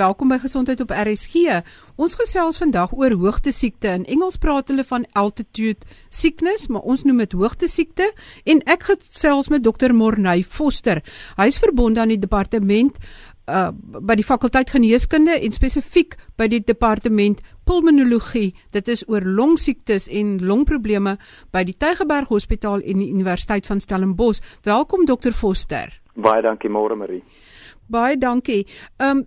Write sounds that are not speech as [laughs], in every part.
Welkom by Gesondheid op RSG. Ons gesels vandag oor hoogte siekte. In Engels praat hulle van altitude sickness, maar ons noem dit hoogte siekte en ek gesels met Dr. Morney Foster. Hy is verbonde aan die departement uh by die fakulteit geneeskunde en spesifiek by die departement pulmonologie. Dit is oor longsiektes en longprobleme by die Tygerberg Hospitaal en die Universiteit van Stellenbosch. Welkom Dr. Foster. Baie dankie môre Marie. Baie dankie. Um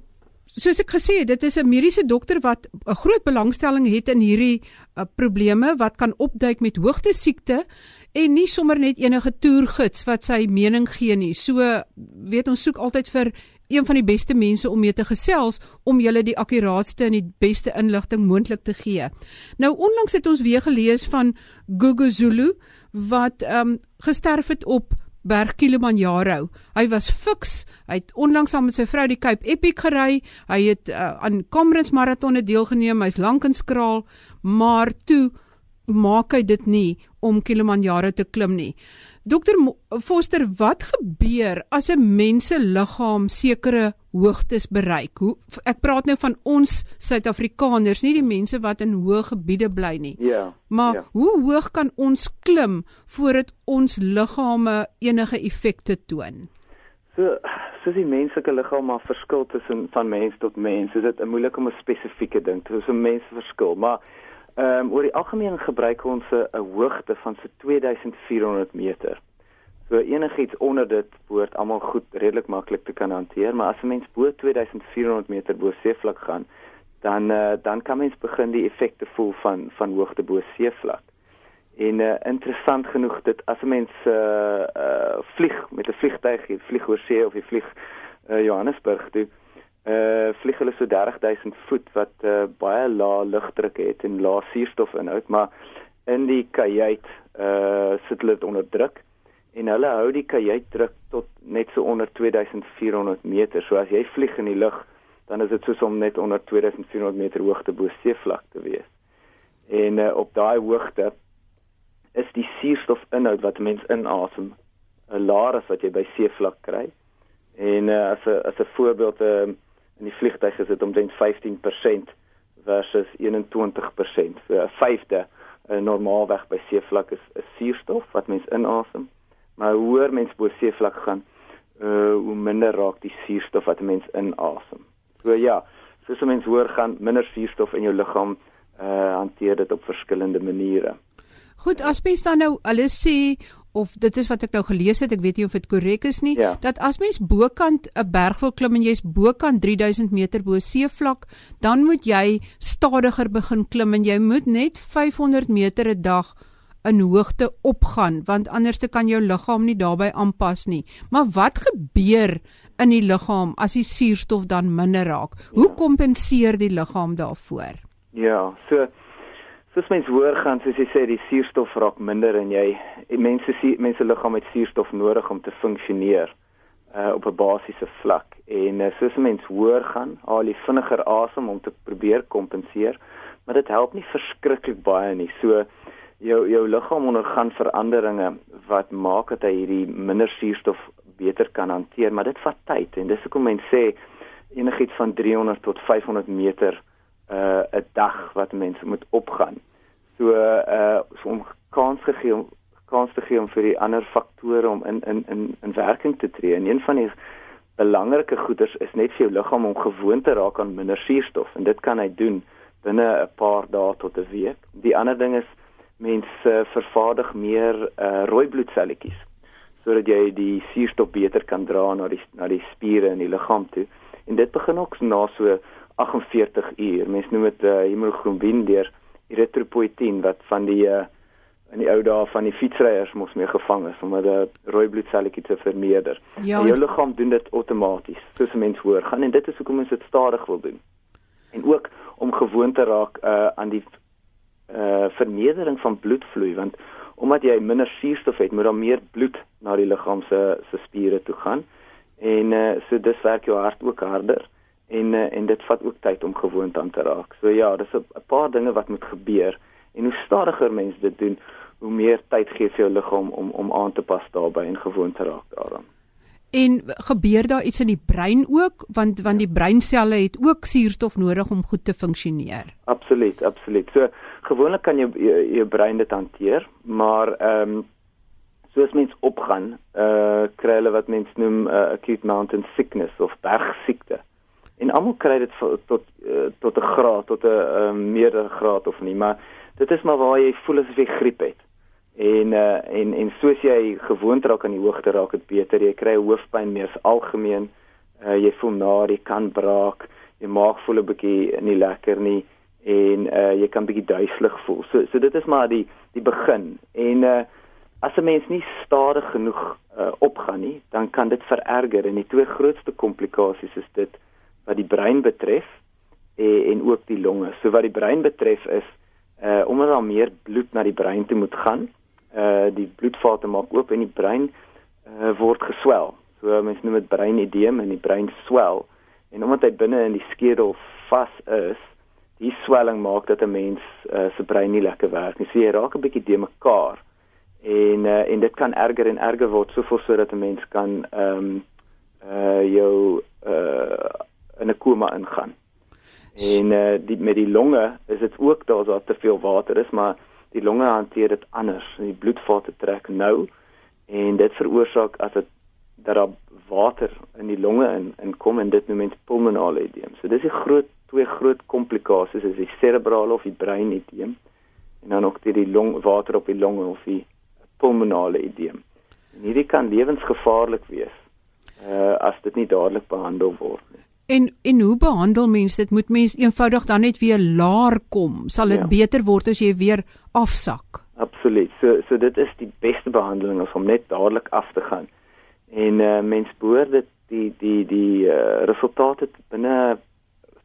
soos ek gesê het, dit is 'n mediese dokter wat 'n groot belangstelling het in hierdie uh, probleme wat kan opduik met hoogte siekte en nie sommer net enige toergids wat sy mening gee nie. So weet ons soek altyd vir een van die beste mense om mee te gesels om julle die akkuraatste en die beste inligting moontlik te gee. Nou onlangs het ons weer gelees van Gugu Zulu wat ehm um, gesterf het op Berg Kilimanjaro. Hy was fiks. Hy het onlangs saam met sy vrou die Cape Epic gery. Hy het uh, aan Comrades Marathon deelgeneem. Hy's lank en skraal, maar toe maak hy dit nie om Kilimanjaro te klim nie. Dokter Foster, wat gebeur as 'n mens se liggaam sekere hoogtes bereik? Hoe ek praat nou van ons Suid-Afrikaners, nie die mense wat in hoë gebiede bly nie. Ja. Maar ja. hoe hoog kan ons klim voordat ons liggame enige effekte toon? So, soos die menslike liggaam maar verskil tussen van mens tot mens, is dit moeilik om 'n spesifieke ding te sê. So mense verskil, maar Ehm um, oor die algemeen gebruik ons 'n hoogte van so 2400 meter. So enigiets onder dit behoort almal goed redelik maklik te kan hanteer, maar as 'n mens bo 2400 meter bo seevlak gaan, dan uh, dan kan mens begin die effekte voel van van hoogte bo seevlak. En uh, interessant genoeg dit as 'n mens uh, uh vlieg met 'n vliegtuig, vlieg oor see of jy vlieg uh, Johannesburg toe, uh vlieg hulle so 30000 voet wat uh, baie lae lugdruk het en lae suurstofinhoud, maar in die kajuit uh sit hulle onder druk en hulle hou die kajuit druk tot net so onder 2400 meter. So as jy vlieg in die lug, dan is dit soos om net onder 2400 meter hoogte bo seevlak te wees. En uh, op daai hoogte is die suurstofinhoud wat mens inasem 'n laer as wat jy by seevlak kry. En uh, as 'n as 'n voorbeeld 'n uh, in die vliegtuig is dit omtrent 15% versus 21%. So 'n vyfde uh, normaalweg by seevlak is 'n suurstof wat mens inasem. Maar hoe hoër mens bo seevlak gaan, uh, hoe minder raak die suurstof wat 'n mens inasem. So ja, soos 'n mens hoër gaan, minder suurstof in jou liggaam uh, hanteer dit op verskillende maniere. Goed, as mens dan nou alles sê of dit is wat ek nou gelees het, ek weet nie of dit korrek is nie, ja. dat as mens bokant 'n berg wil klim en jy's bokant 3000 meter bo seevlak, dan moet jy stadiger begin klim en jy moet net 500 meter 'n dag in hoogte opgaan want anders te kan jou liggaam nie daarbey aanpas nie. Maar wat gebeur in die liggaam as die suurstof dan minder raak? Hoe ja. kompenseer die liggaam daarvoor? Ja, so soos mens hoor gaan soos jy sê die suurstof raak minder en jy mense mense liggaam het suurstof nodig om te funksioneer uh, op 'n basiese vlak en uh, soos mens hoor gaan haal jy vinniger asem om te probeer kompenseer maar dit help nie verskriklik baie nie so jou jou liggaam ondergaan veranderinge wat maak dat hy hierdie minder suurstof beter kan hanteer maar dit vat tyd en dis hoekom mense sê enigiets van 300 tot 500 meter uh 'n dag wat mense moet opgaan. So uh so om kans gegee om kans te gee om vir die ander faktore om in in in in werking te tree. En een van die belangrike goeders is net vir jou liggaam om gewoon te raak aan minder suurstof en dit kan hy doen binne 'n paar dae tot 'n week. Die ander ding is mense uh, vervaardig meer uh rooi bloedselletjies sodat jy die suurstof beter kan dra na die na die spiere in die liggaam toe. En dit begin ook na so 48 uur. Mens noem dit uh, hemoglobien deur erythropoietin wat van die uh, in die ou dae van die fietsryers mos mee gevang is om 'n rooi bloedselletjie te vermeerder. Ja, jou liggaam doen dit outomaties, soos 'n mens hoor. Gaan en dit is hoekom mens dit stadig wil doen. En ook om gewoon te raak uh, aan die uh, vermeerdering van bloedvloei want omdat jy minder suurstof het, moet daar meer bloed na die liggaam se se spiere toe gaan. En uh, so dis werk jou hart ook harder en uh, en dit vat ook tyd om gewoond aan te raak. So ja, dis 'n paar dinge wat moet gebeur en hoe stadiger mense dit doen, hoe meer tyd gee vir jou liggaam om om aan te pas daarbey en gewoond te raak daaraan. En gebeur daar iets in die brein ook want want die breinselle het ook suurstof nodig om goed te funksioneer. Absoluut, absoluut. So gewoonlik kan jou jou, brein dit hanteer, maar ehm um, soos mens opgaan, uh kry hulle wat mens noem uh, acute mountain sickness of bergsiekte. En almal kry dit tot uh, tot 'n graad, tot 'n uh, meerdere graad of nie, maar dit is maar waar jy voel asof jy griep het. En uh en en soos jy gewoond raak aan die hoogte raak dit beter. Jy kry hoofpyn meer algemeen. Uh jy voel na, jy kan braak, jy maag voel 'n bietjie nie lekker nie en uh jy kan bietjie duiselig voel. So so dit is maar die die begin. En uh as 'n mens nie stadig genoeg uh opgaan nie, dan kan dit vererger en die twee grootste komplikasies is dit wat die brein betref en, en ook die longe. So wat die brein betref is uh omdat daar meer bloed na die brein toe moet gaan, uh die bloedvate maak oop en die brein uh word geswel. So mense noem dit breinideem en die brein swel. En omdat hy binne in die skedel vas is, die swelling maak dat 'n mens uh, se brein nie lekker werk nie. So jy raak 'n bietjie de mekaar. En uh, en dit kan erger en erger word soveel sodat 'n mens kan ehm um, uh jou uh in 'n koma ingaan. En uh die met die longe is dit ook daar so te veel water is, maar die longe hanteer dit anders. Die bloedvate trek nou en dit veroorsaak as dit dat daar water in die longe in inkom en dit noem mens pulmonale edeem. So dis die groot twee groot komplikasies is die serebrale of die breinedeem en dan ook die, die long water op die longe of die pulmonale edeem. En hierdie kan lewensgevaarlik wees uh as dit nie dadelik behandel word nie. En en hoe behandel mense dit? Moet mens eenvoudig dan net weer laer kom? Sal dit ja. beter word as jy weer afsak? Absoluut. So so dit is die beste behandeling om net dadelik af te gaan. En uh mens behoort dit die die die uh, resultate binne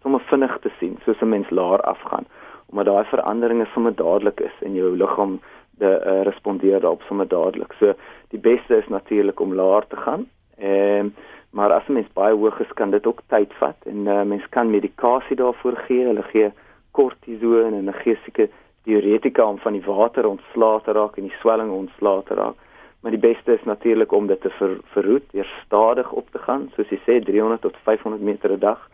sommer vinnig te sien soos 'n mens laer afgaan omdat daai veranderinge sommer dadelik is en jou liggaam de uh, respondeer daarop sommer dadelik. So die beste is natuurlik om laer te gaan. Ehm uh, maar as 'n mens baie hoog is kan dit ook tyd vat en uh, mens kan medikasie daarvoor gee. Hulle gee kortison en hulle gee seker diuretika om van die water ontslae te raak en die swelling ontslae te raak. Maar die beste is natuurlik om dit te ver, verhoed, eers stadig op te gaan, soos jy sê 300 tot 500 meter 'n dag.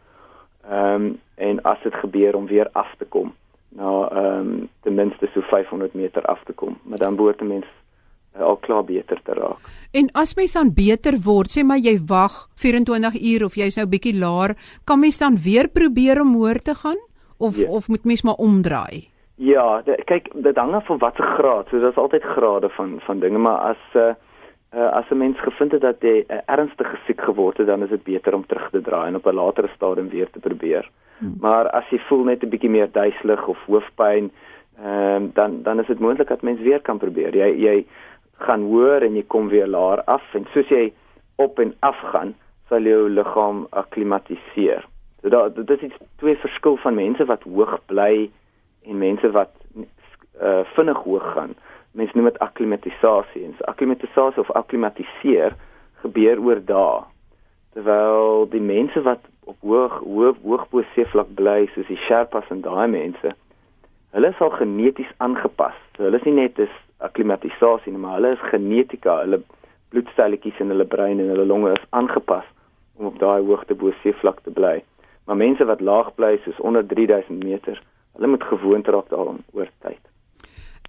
Ehm um, en as dit gebeur om weer af te kom na ehm um, ten minste so 500 meter af te kom, maar dan behoort 'n mens uh, al klaar beter te raak. En as mens dan beter word, sê maar jy wag 24 uur of jy's nou bietjie laer, kan mens dan weer probeer om hoër te gaan of ja. of moet mens maar omdraai? Ja, de, kyk, dit hang af van watter graad. So daar's altyd grade van van dinge, maar as uh, uh, as 'n mens gevind het dat jy uh, ernstig siek geword het, dan is dit beter om terug te draai en op 'n latere stadium weer te probeer. Hmm. Maar as jy voel net 'n bietjie meer duiselig of hoofpyn, ehm uh, dan dan is dit moontlik dat mens weer kan probeer. Jy jy gaan hoor en jy kom weer laer af en soos jy op en af gaan, sal jou liggaam akklimatiseer. So daar dit is twee verskil van mense wat hoog bly en mense wat uh, vinnig hoog gaan mense noem dit akklimatisasie en so akklimatisasie of akklimatiseer gebeur oor dae. Terwyl die mense wat op hoog hoog hoog bo seevlak bly soos die sherpas en daai mense hulle is al geneties aangepas. So hulle is nie net is akklimatisasie nie maar hulle is genetika. Hulle bloedstelletjies in hulle brein en hulle longe is aangepas om op daai hoogte bo seevlak te bly. Maar mense wat laag bly soos onder 3000 meter hulle moet gewoond raak daaraan oor tyd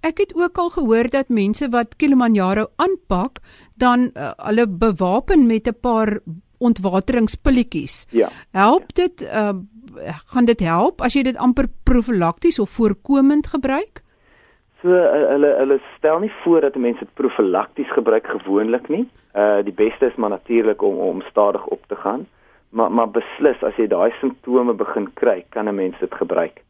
Ek het ook al gehoor dat mense wat Kilimanjaro aanpak, dan uh, hulle bewapen met 'n paar ontwateringspilletjies. Ja. Help dit uh gaan dit help as jy dit amper profylakties of voorkomend gebruik? So uh, hulle hulle stel nie voor dat mense dit profylakties gebruik gewoonlik nie. Uh die beste is maar natuurlik om om stadig op te gaan. Maar maar beslis as jy daai simptome begin kry, kan 'n mens dit gebruik.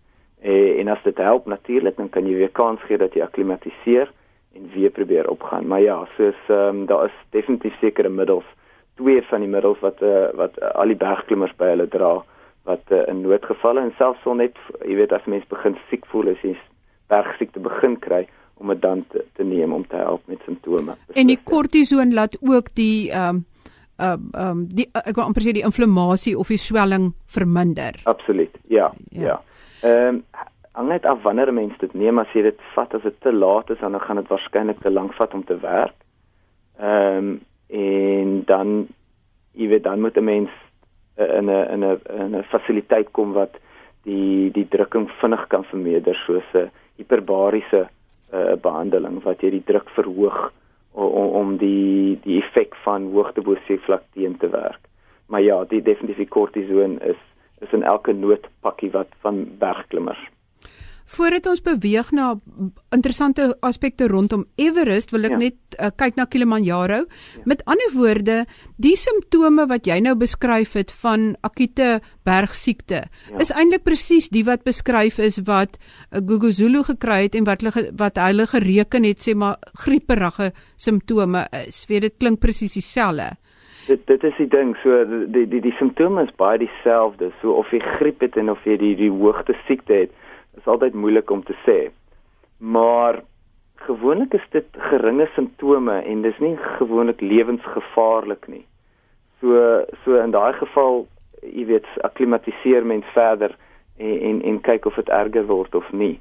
Eh, en as dit help natuurlik dan kan jy weer kans gee dat jy akklimatiseer en weer probeer opgaan. Maar ja, soos ehm um, daar is definitief sekere middels, twee van die middels wat uh, wat uh, al die bergklimmers by hulle dra wat uh, in noodgevalle en selfs so net jy weet as mens begin siek voel as jy bergsiekte begin kry om dit dan te, te neem om te help met simptome. En die kortison laat ook die ehm um, ehm um, die ek wil amper sê die inflammasie of die swelling verminder. Absoluut. Ja. Ja. ja. Ehm um, hang net af wanneer 'n mens dit neem as jy dit vat as dit te laat is dan gaan dit waarskynlik te lank vat om te werk. Ehm um, en dan jy weet dan moet 'n mens in 'n in 'n in 'n fasiliteit kom wat die die drukking vinnig kan vermeerder soos 'n hiperbariese uh, behandeling wat jy die druk verhoog om om die die effek van hoogte bo seevlak teen te werk. Maar ja, die definitief kortison is is in elke noodpakkie wat van bergklimmers. Voordat ons beweeg na interessante aspekte rondom Everest, wil ek ja. net uh, kyk na Kilimanjaro. Ja. Met ander woorde, die simptome wat jy nou beskryf het van akute bergsiekte, ja. is eintlik presies die wat beskryf is wat uh, Guguzulu gekry het en wat hulle wat hulle gereken het sê maar grieperige simptome is. Weet dit klink presies dieselfde. Dit dit is die ding, so die die die simptome is baie dieselfde. So of jy griep het en of jy die die hoogte siekte het is altyd moeilik om te sê. Maar gewoonlik is dit geringe simptome en dis nie gewoonlik lewensgevaarlik nie. So so in daai geval, jy weet, akklimatiseer mens verder en en, en kyk of dit erger word of nie.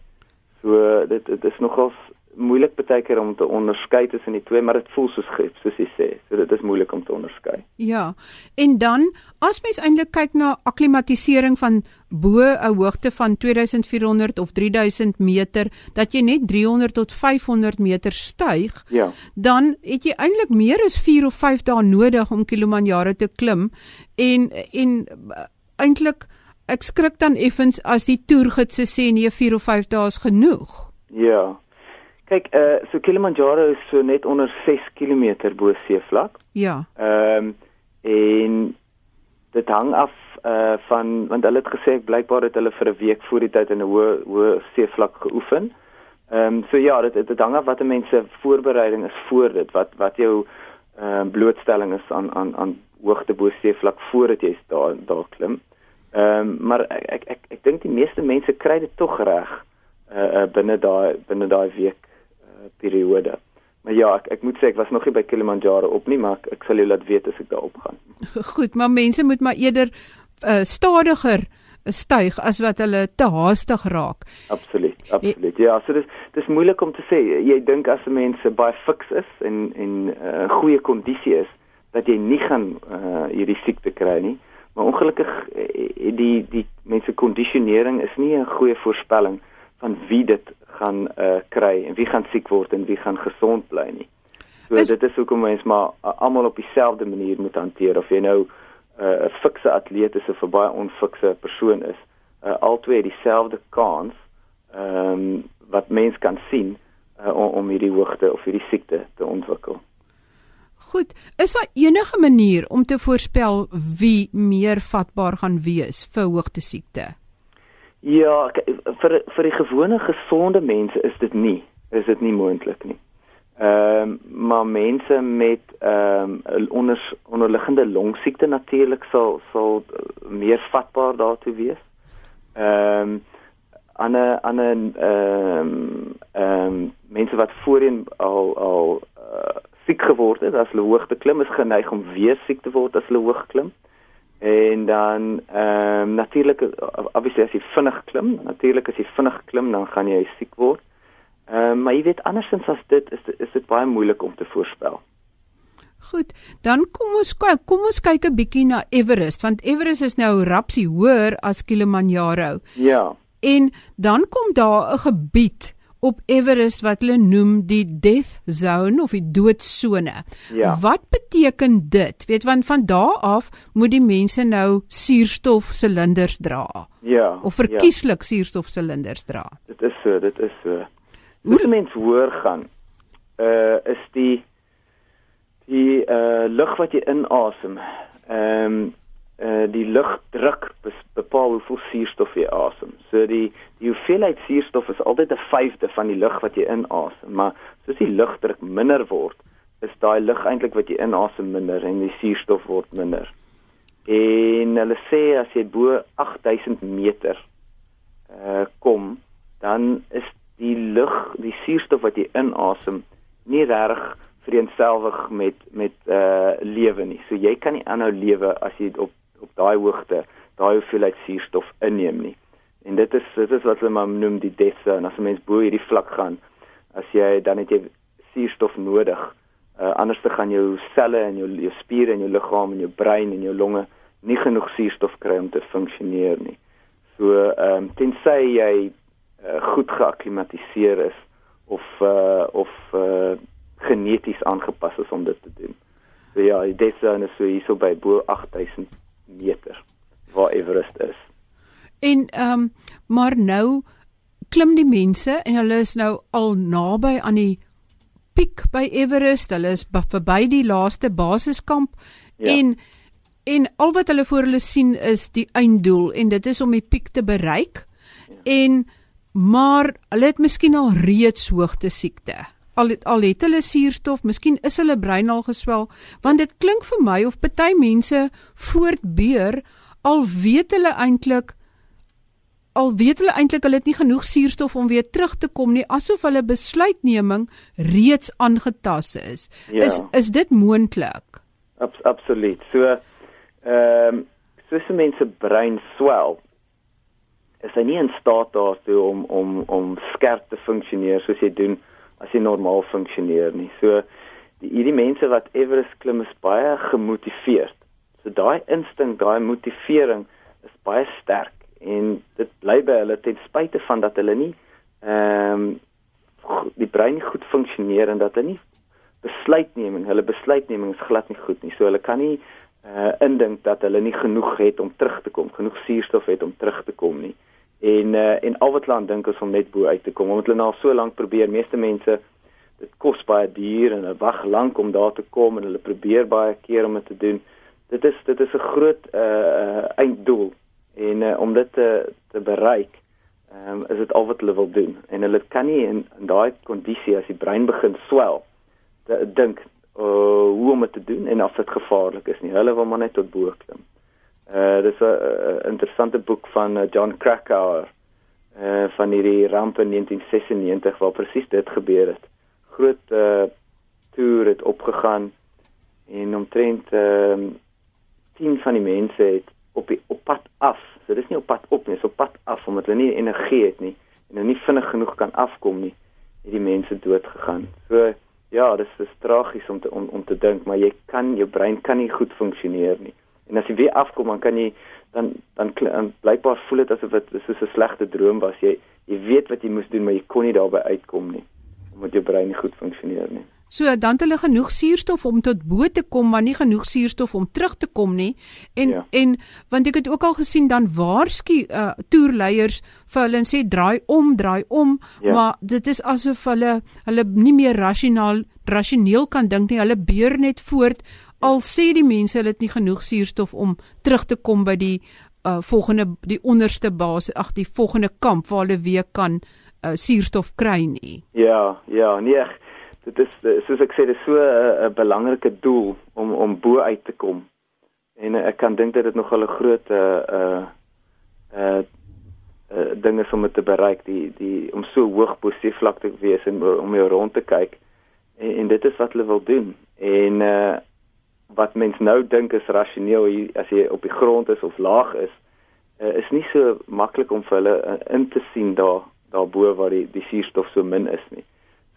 So dit dit is nogals moeilik baie keer om te onderskei tussen die twee, maar dit voel soos griep, soos jy sê. So dit is moeilik om te onderskei. Ja. En dan as mens eintlik kyk na akklimatisering van bo 'n hoogte van 2400 of 3000 meter, dat jy net 300 tot 500 meter styg, ja. dan het jy eintlik meer as 4 of 5 dae nodig om Kilimanjaro te klim en en eintlik ek skrik dan effens as die toergids sê nee 4 of 5 dae is genoeg. Ja. Kyk, uh so Kilimanjaro is so net onder 6 km bo seevlak. Ja. Ehm um, en dit hang af uh van want hulle het gesê blykbaar het hulle vir 'n week voor die tyd in 'n hoë hoë seevlak geoefen. Ehm um, so ja, dit dit hang af wat mense voorbereiding is voor dit, wat wat jou ehm uh, blootstelling is aan aan aan hoogte bo seevlak voordat jy daar daar klim. Ehm um, maar ek ek ek, ek dink die meeste mense kry dit tog reg uh, uh binne daai binne daai week periode. Maar ja, ek ek moet sê ek was nog nie by Kilimanjaro op nie, maar ek, ek sal jou laat weet as ek daar op gaan. Goed, maar mense moet maar eerder uh, stadiger styg as wat hulle te haastig raak. Absoluut, absoluut. Ja, so dis dis moeilik om te sê. Jy dink as 'n mens baie fiks is en en uh, goeie kondisie is dat jy nie gaan uh, hierdie siekte kry nie. Maar ongelukkig die die mense kondisionering is nie 'n goeie voorspelling van wie dit gaan uh, kry en wie gaan siek word en wie gaan gesond bly nie. So is, dit is hoekom mens maar uh, almal op dieselfde manier moet hanteer of jy nou uh, 'n uh, fikse atleet is of 'n baie onfikse persoon is, uh, albei dieselfde kans ehm um, wat mens kan sien uh, om, om hierdie hoogte of hierdie siekte te ontwikkel. Goed, is daar enige manier om te voorspel wie meer vatbaar gaan wees vir hoogte siekte? Ja, vir vir die gewone gesonde mense is dit nie, is dit nie moontlik nie. Ehm um, maar mense met ehm um, onder onderliggende longsiekte natuurlik sal sal meer vatbaar daartoe wees. Ehm um, ander ander ehm ehm mense wat voorheen al al uh, siek geword het as hulle hoogte klim is geneig om weer siek te word as hulle hoog klim. Ehm En dan ehm um, natuurlik obviously as jy vinnig klim, natuurlik as jy vinnig klim dan gaan jy siek word. Ehm um, maar jy weet andersins as dit is is dit baie moeilik om te voorspel. Goed, dan kom ons kom ons kyk 'n bietjie na Everest want Everest is nou rapsie hoër as Kilimanjaro. Ja. En dan kom daar 'n gebied op Everest wat hulle noem die death zone of die doodsone. Ja. Wat beteken dit? Weet want van daar af moet die mense nou suurstofsilinders dra. Ja. Of verkieslik ja. suurstofsilinders dra. Dit is so, dit is so. Hoe die mens hoor gaan uh is die die uh lug wat jy inasem. Ehm um, uh die lugdruk bepaal hoeveel suurstof jy asem. So die die hoeveelheid suurstof is altyd 'n vyfde van die lug wat jy inasem, maar soos die lugdruk minder word, is daai lug eintlik wat jy inasem minder en die suurstof word minder. En hulle sê as jy bo 8000 meter uh kom, dan is die lug, die suurstof wat jy inasem, nie reg vereenselwig met met uh lewe nie. So jy kan nie aanhou lewe as jy op op daai hoogte daai hoeveelheid suurstof inneem nie. En dit is dit is wat hulle maar noem die death zone. As 'n mens bo hierdie vlak gaan, as jy dan het jy suurstof nodig Uh anders te gaan jou selle en jou jou spiere en jou liggaam en jou brein en jou longe nie genoeg suurstof kry om te funksioneer nie. So ehm um, tensy jy uh, goed geakklimatiseer is of uh of uh geneties aangepas is om dit te doen. So ja, die death zone is so hierso by bo 8000 meter waar Everest is. En ehm um, maar nou klim die mense en hulle is nou al naby aan die piek by Everest. Hulle is verby die laaste basiskamp ja. en en al wat hulle voor hulle sien is die einddoel en dit is om die piek te bereik. Ja. En maar hulle het miskien al reeds hoogte siekte. Al het, al het hulle suurstof, miskien is hulle brein al geswel, want dit klink vir my of party mense voortbeur al weet hulle eintlik al weet hulle eintlik hulle het nie genoeg suurstof om weer terug te kom nie, asof hulle besluitneming reeds aangetast is. Ja. Is is dit moontlik? Abs absoluut. So ehm um, soos mense brein swel, is hy nie in staat daartoe om om om skerp te funksioneer soos jy doen as jy normaal funksioneer nie. So die hierdie mense wat Everest klim is baie gemotiveerd. So daai instink, daai motivering is baie sterk en dit bly by hulle ten spyte van dat hulle nie ehm um, die brein goed funksioneer en dat hulle nie besluitneming, hulle besluitneming is glad nie goed nie. So hulle kan nie uh indink dat hulle nie genoeg het om terug te kom, genoeg suurstof het om terug te kom nie en uh, en al wat hulle aan dink is om net bo uit te kom omdat hulle nou so lank probeer meeste mense dit kos baie duur en hulle wag lank om daar te kom en hulle probeer baie keer om dit te doen. Dit is dit is 'n groot uh einddoel. En uh, om dit te te bereik um, is dit al wat hulle wil doen. En hulle kan nie in, in daai kondisie as die brein begin swel dink uh, hoe om dit te doen? en of dit gevaarlik is nie. Hulle wil maar net tot bo klim Uh dis 'n interessante boek van uh, John Krakauer uh van hierdie ramp in 1996 waar presies dit gebeur het. Groot uh toer het opgegaan en omtrent ehm uh, 10 van die mense het op die op pad af. So dis nie op pad op nie, so op pad af omdat hulle nie energie het nie en hulle nie vinnig genoeg kan afkom nie, het die mense dood gegaan. So ja, dis is tragies om te om, om te dink, maar jy kan jou brein kan nie goed funksioneer nie. En as jy weer afkom, dan kan jy dan dan, dan blykbaar voel dit asof dit soos 'n slegte droom was. Jy jy weet wat jy moes doen, maar jy kon nie daarbey uitkom nie omdat jou brein nie goed funksioneer nie. So dan het hulle genoeg suurstof om tot bo te kom, maar nie genoeg suurstof om terug te kom nie. En ja. en want ek het ook al gesien dan waarsku uh toerleiers vir hulle en sê draai om, draai om, ja. maar dit is asof hulle hulle nie meer rasionaal rasioneel kan dink nie. Hulle beur net voort al sê die mense hulle het nie genoeg suurstof om terug te kom by die uh, volgende die onderste basis ag die volgende kamp waar hulle weer kan uh, suurstof kry nie. Ja, ja, nee, dit is soos ek sê dit is so 'n uh, belangrike doel om om bo uit te kom. En uh, ek kan dink dat dit nog 'n groot uh uh uh uh dinge om te bereik die die om so hoog bo seevlak te wees en om jou rond te kyk en, en dit is wat hulle wil doen en uh wat mens nou dink is rasioneel as jy op die grond is of laag is, uh, is nie so maklik om vir hulle uh, in te sien daar daarbo waar die die suurstof so min is nie.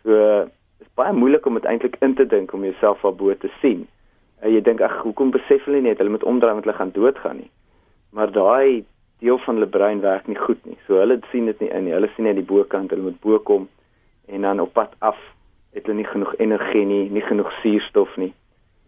So uh, is baie moeilik om dit eintlik in te dink om jouself daarbo te sien. Uh, jy dink ag hoekom besef hulle nie hulle moet omdraai want hulle gaan doodgaan nie. Maar daai deel van hulle brein werk nie goed nie. So hulle sien dit nie in nie. Hulle sien net die bokant, hulle moet bo kom en dan op pad af het hulle nie genoeg energie nie, nie genoeg suurstof nie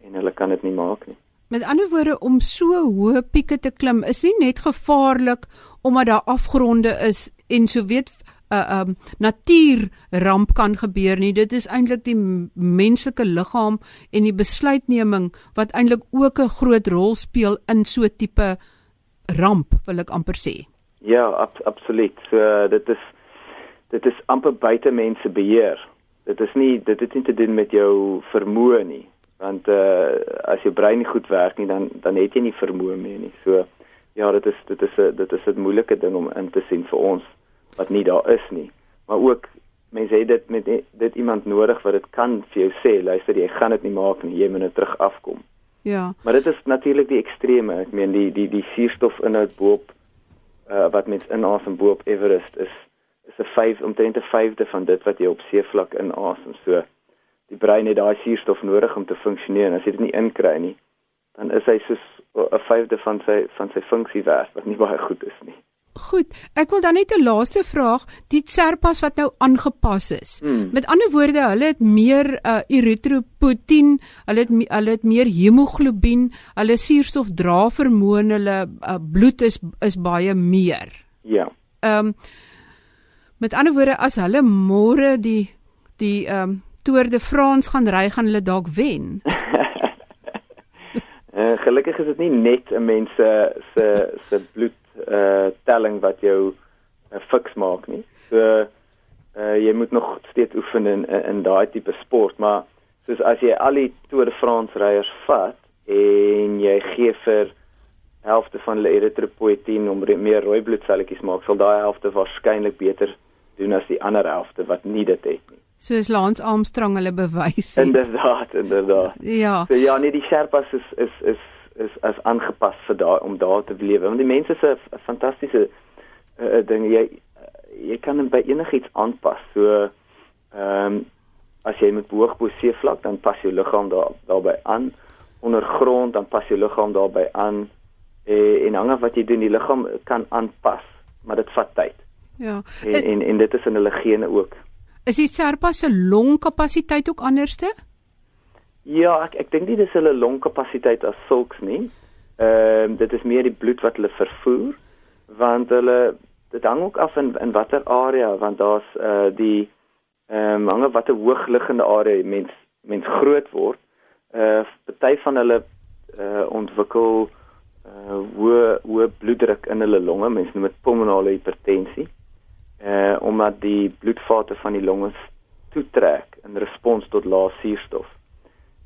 en hulle kan dit nie maak nie. Met ander woorde om so hoë pieke te klim is nie net gevaarlik omdat daar afgronde is en so weet 'n uh, um, natuurramp kan gebeur nie. Dit is eintlik die menslike liggaam en die besluitneming wat eintlik ook 'n groot rol speel in so tipe ramp, wil ek amper sê. Ja, ab absoluut. So dit is dit is amper buite mense beheer. Dit is nie dit het nie te doen met jou vermoë nie want uh as jou brein nie goed werk nie dan dan het jy nie vermoë meer nie. So ja, dit is dit is 'n dit is 'n moeilike ding om in te sien vir ons wat nie daar is nie. Maar ook mense het dit met dit iemand nodig wat dit kan vir jou sê, luister jy gaan dit nie maak nie, jy moet net terug afkom. Ja. Maar dit is natuurlik die ekstreme. Ek meen die die die suurstofinhoud boop uh wat mens inasem boop Everest is is 'n 5 omtrent 'n 5de van dit wat jy op seevlak inasem. So die brein het daai suurstof nodig om te funksioneer en as jy dit nie inkry nie, dan is hy soos 'n vyfde van sy van sy funksie werd wat nie baie goed is nie. Goed, ek wil dan net 'n laaste vraag, die serpas wat nou aangepas is. Hmm. Met ander woorde, hulle het meer uh, eritropoietin, hulle het hulle het meer hemoglobien, hulle suurstof dra vermoë, hulle uh, bloed is is baie meer. Ja. Ehm um, met ander woorde, as hulle môre die die ehm um, Tour de France gaan ry, gaan hulle dalk wen. uh, [laughs] gelukkig is dit nie net 'n mens se se se bloed uh telling wat jou uh, fiks maak nie. So uh jy moet nog steeds oefen in in daai tipe sport, maar soos as jy al die Tour de France ryers vat en jy gee vir helfte van hulle eritropoietin om meer rooi bloedselletjies maak, sal daai helfte waarskynlik beter doen as die ander helfte wat nie dit het nie. Soos Lance Armstrong hulle bewys het. Inderdaad, inderdaad. Ja. So ja, nee, die Sherpas is is is is as aangepas vir daai om daar te lewe. Want die mense is 'n fantastiese uh, ding. Jy jy kan by enigiets aanpas. So ehm um, as jy met hoog bo seevlak dan pas jou liggaam daar daarbey aan. Ondergrond dan pas jou liggaam daarbey aan. Eh, en hang af wat jy doen, die liggaam kan aanpas, maar dit vat tyd. Ja. En en, en dit is in hulle gene ook. Is die Serpa se longkapasiteit ook anderste? Ja, ek ek dink nie dis hulle longkapasiteit as sulks nie. Ehm uh, dit is meer die bloed wat hulle vervoer want hulle dit hang ook af in in watter area want daar's uh die ehm um, hang watter hoogliggende area mens mens groot word. Uh party van hulle uh ontwikkel uh hoë hoë bloeddruk in hulle longe, mens noem dit pulmonale hipertensie. Uh omdat die bloedvate van die longe toetrek in respons tot lae suurstof.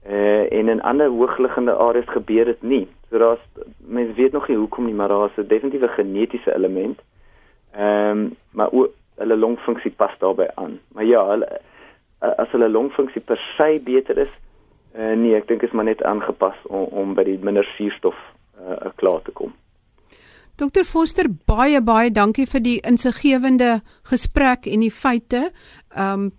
Uh en in ander hoogliggende areas gebeur dit nie. So daar's mense weet nog nie hoekom nie, maar daar's 'n definitiewe genetiese element. Ehm um, maar o, hulle longfunksie pas daarbey aan. Maar ja, hulle as hulle longfunksie per se beter is, uh, nee, ek dink is maar net aangepas om om by die minder suurstof uh, klaar te kom. Dokter Foster, baie baie dankie vir die insiggewende gesprek en die feite. Ehm um,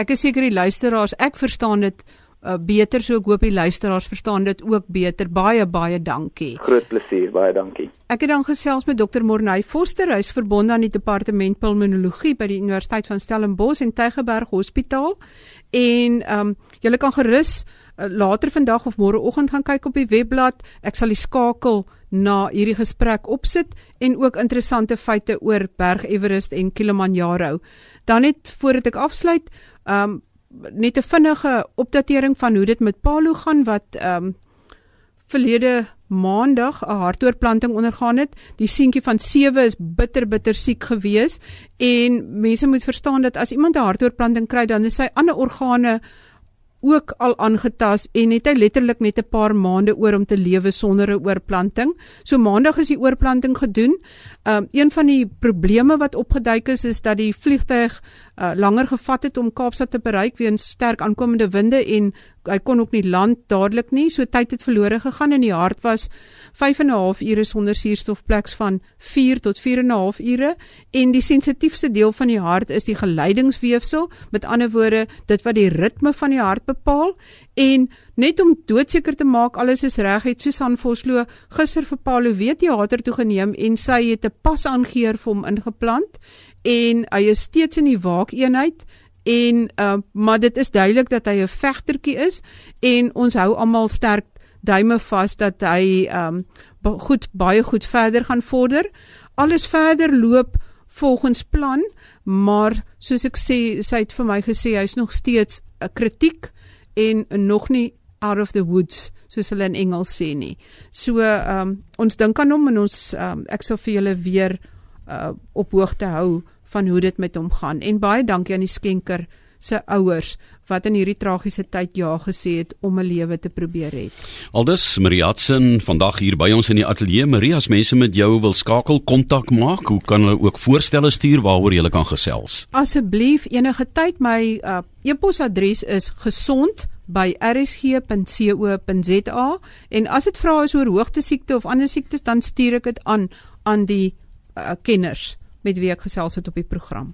ek is seker die luisteraars, ek verstaan dit uh, beter so ek hoop die luisteraars verstaan dit ook beter. Baie baie dankie. Groot plesier, baie dankie. Ek het dan gesels met dokter Morney Foster, hy's verbonde aan die departement pulmonologie by die Universiteit van Stellenbosch en Tygerberg Hospitaal. En ehm um, julle kan gerus uh, later vandag of môreoggend gaan kyk op die webblad. Ek sal die skakel na hierdie gesprek opsit en ook interessante feite oor Berg Everest en Kilimanjaro. Dan net voordat ek afsluit, ehm um, net 'n vinnige opdatering van hoe dit met Palu gaan wat ehm um, verlede maandag 'n hartoortplanting ondergaan het. Die seentjie van 7 is bitter bitter siek gewees en mense moet verstaan dat as iemand 'n hartoortplanting kry dan is sy ander organe ook al aangetas en het hy letterlik net 'n paar maande oor om te lewe sonder 'n oorplanting. So maandag is die oorplanting gedoen. Um een van die probleme wat opgeduik is is dat die vliegtyg uh, langer gevat het om Kaapstad te bereik weens sterk aankomende winde en hy kon ook nie land dadelik nie. So tyd het verlore gegaan en die hart was 5 en 'n half ure sonder suurstofpleks van 4 tot 4 en 'n half ure en die sensitiefste deel van die hart is die geleidingsweefsel. Met ander woorde, dit wat die ritme van die hart bepaal en net om doodseker te maak alles is reg het Susan Vosloo gister vir Paulo weet teater toe geneem en sy het 'n pas aangeheer vir hom ingeplant en hy is steeds in die waakeenheid en uh, maar dit is duidelik dat hy 'n vegtertjie is en ons hou almal sterk duime vas dat hy um goed baie goed verder gaan vorder. Alles verder loop volgens plan, maar soos ek sê, sy het vir my gesê hy's nog steeds 'n kritiek en nog nie out of the woods soos hulle in Engels sê nie. So um, ons dink aan hom en ons um, ek sal vir julle weer uh, op hoogte hou van hoe dit met hom gaan. En baie dankie aan die skenker se ouers wat in hierdie tragiese tyd ja gesê het om 'n lewe te probeer red. Aldus Mariatsen vandag hier by ons in die ateljee. Maria, as mense met jou wil skakel, kontak maak, hoe kan hulle ook voorstelle stuur waaroor jy kan gesels? Asseblief enige tyd my uh, e-posadres is gesond by rsg.co.za en as dit vra is oor hoogte siekte of ander siektes dan stuur ek dit aan aan die uh, kenners met wie ek gesels het op die program.